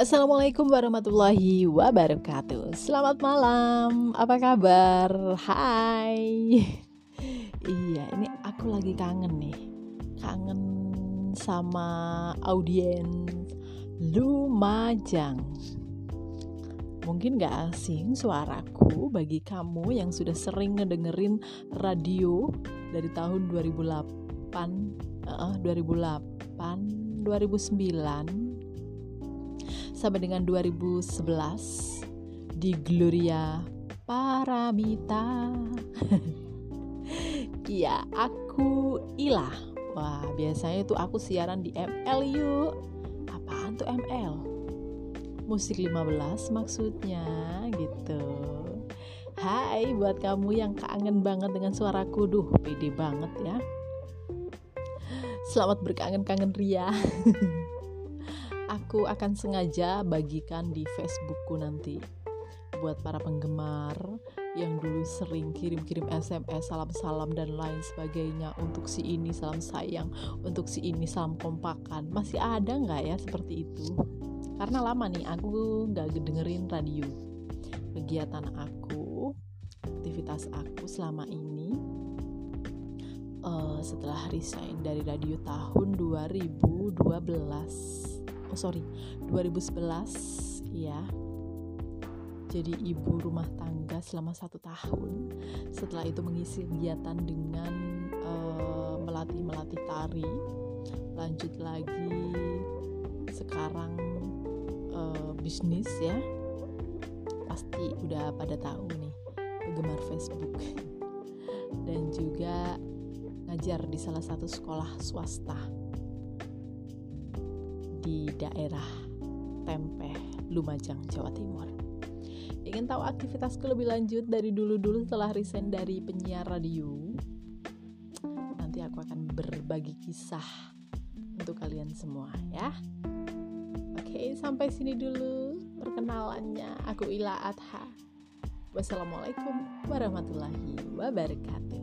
Assalamualaikum warahmatullahi wabarakatuh. Selamat malam, apa kabar? Hai. Iya, ini aku lagi kangen nih. Kangen sama audiens Lumajang. Mungkin gak asing suaraku bagi kamu yang sudah sering ngedengerin radio dari tahun 2008 uh, 2008 2009 sampai dengan 2011 di Gloria Paramita. Iya, aku Ila. Wah, biasanya itu aku siaran di ML yuk. Apaan tuh ML? Musik 15 maksudnya gitu. Hai buat kamu yang kangen banget dengan suaraku. Duh, pede banget ya. Selamat berkangen-kangen Ria. aku akan sengaja bagikan di Facebookku nanti. Buat para penggemar yang dulu sering kirim-kirim SMS salam-salam dan lain sebagainya untuk si ini salam sayang untuk si ini salam kompakan. Masih ada nggak ya seperti itu? Karena lama nih aku nggak dengerin radio. Kegiatan aku aktivitas aku selama ini uh, setelah resign dari radio tahun 2012 oh sorry. 2011 ya jadi ibu rumah tangga selama satu tahun. Setelah itu mengisi kegiatan dengan uh, melatih melatih tari. Lanjut lagi sekarang uh, bisnis ya. Pasti udah pada tahu nih penggemar Facebook. Dan juga ngajar di salah satu sekolah swasta di daerah Tempe, Lumajang, Jawa Timur. Ingin tahu aktivitasku lebih lanjut dari dulu-dulu setelah resign dari penyiar radio? Nanti aku akan berbagi kisah untuk kalian semua ya. Oke, sampai sini dulu perkenalannya. Aku Ila Adha. Wassalamualaikum warahmatullahi wabarakatuh.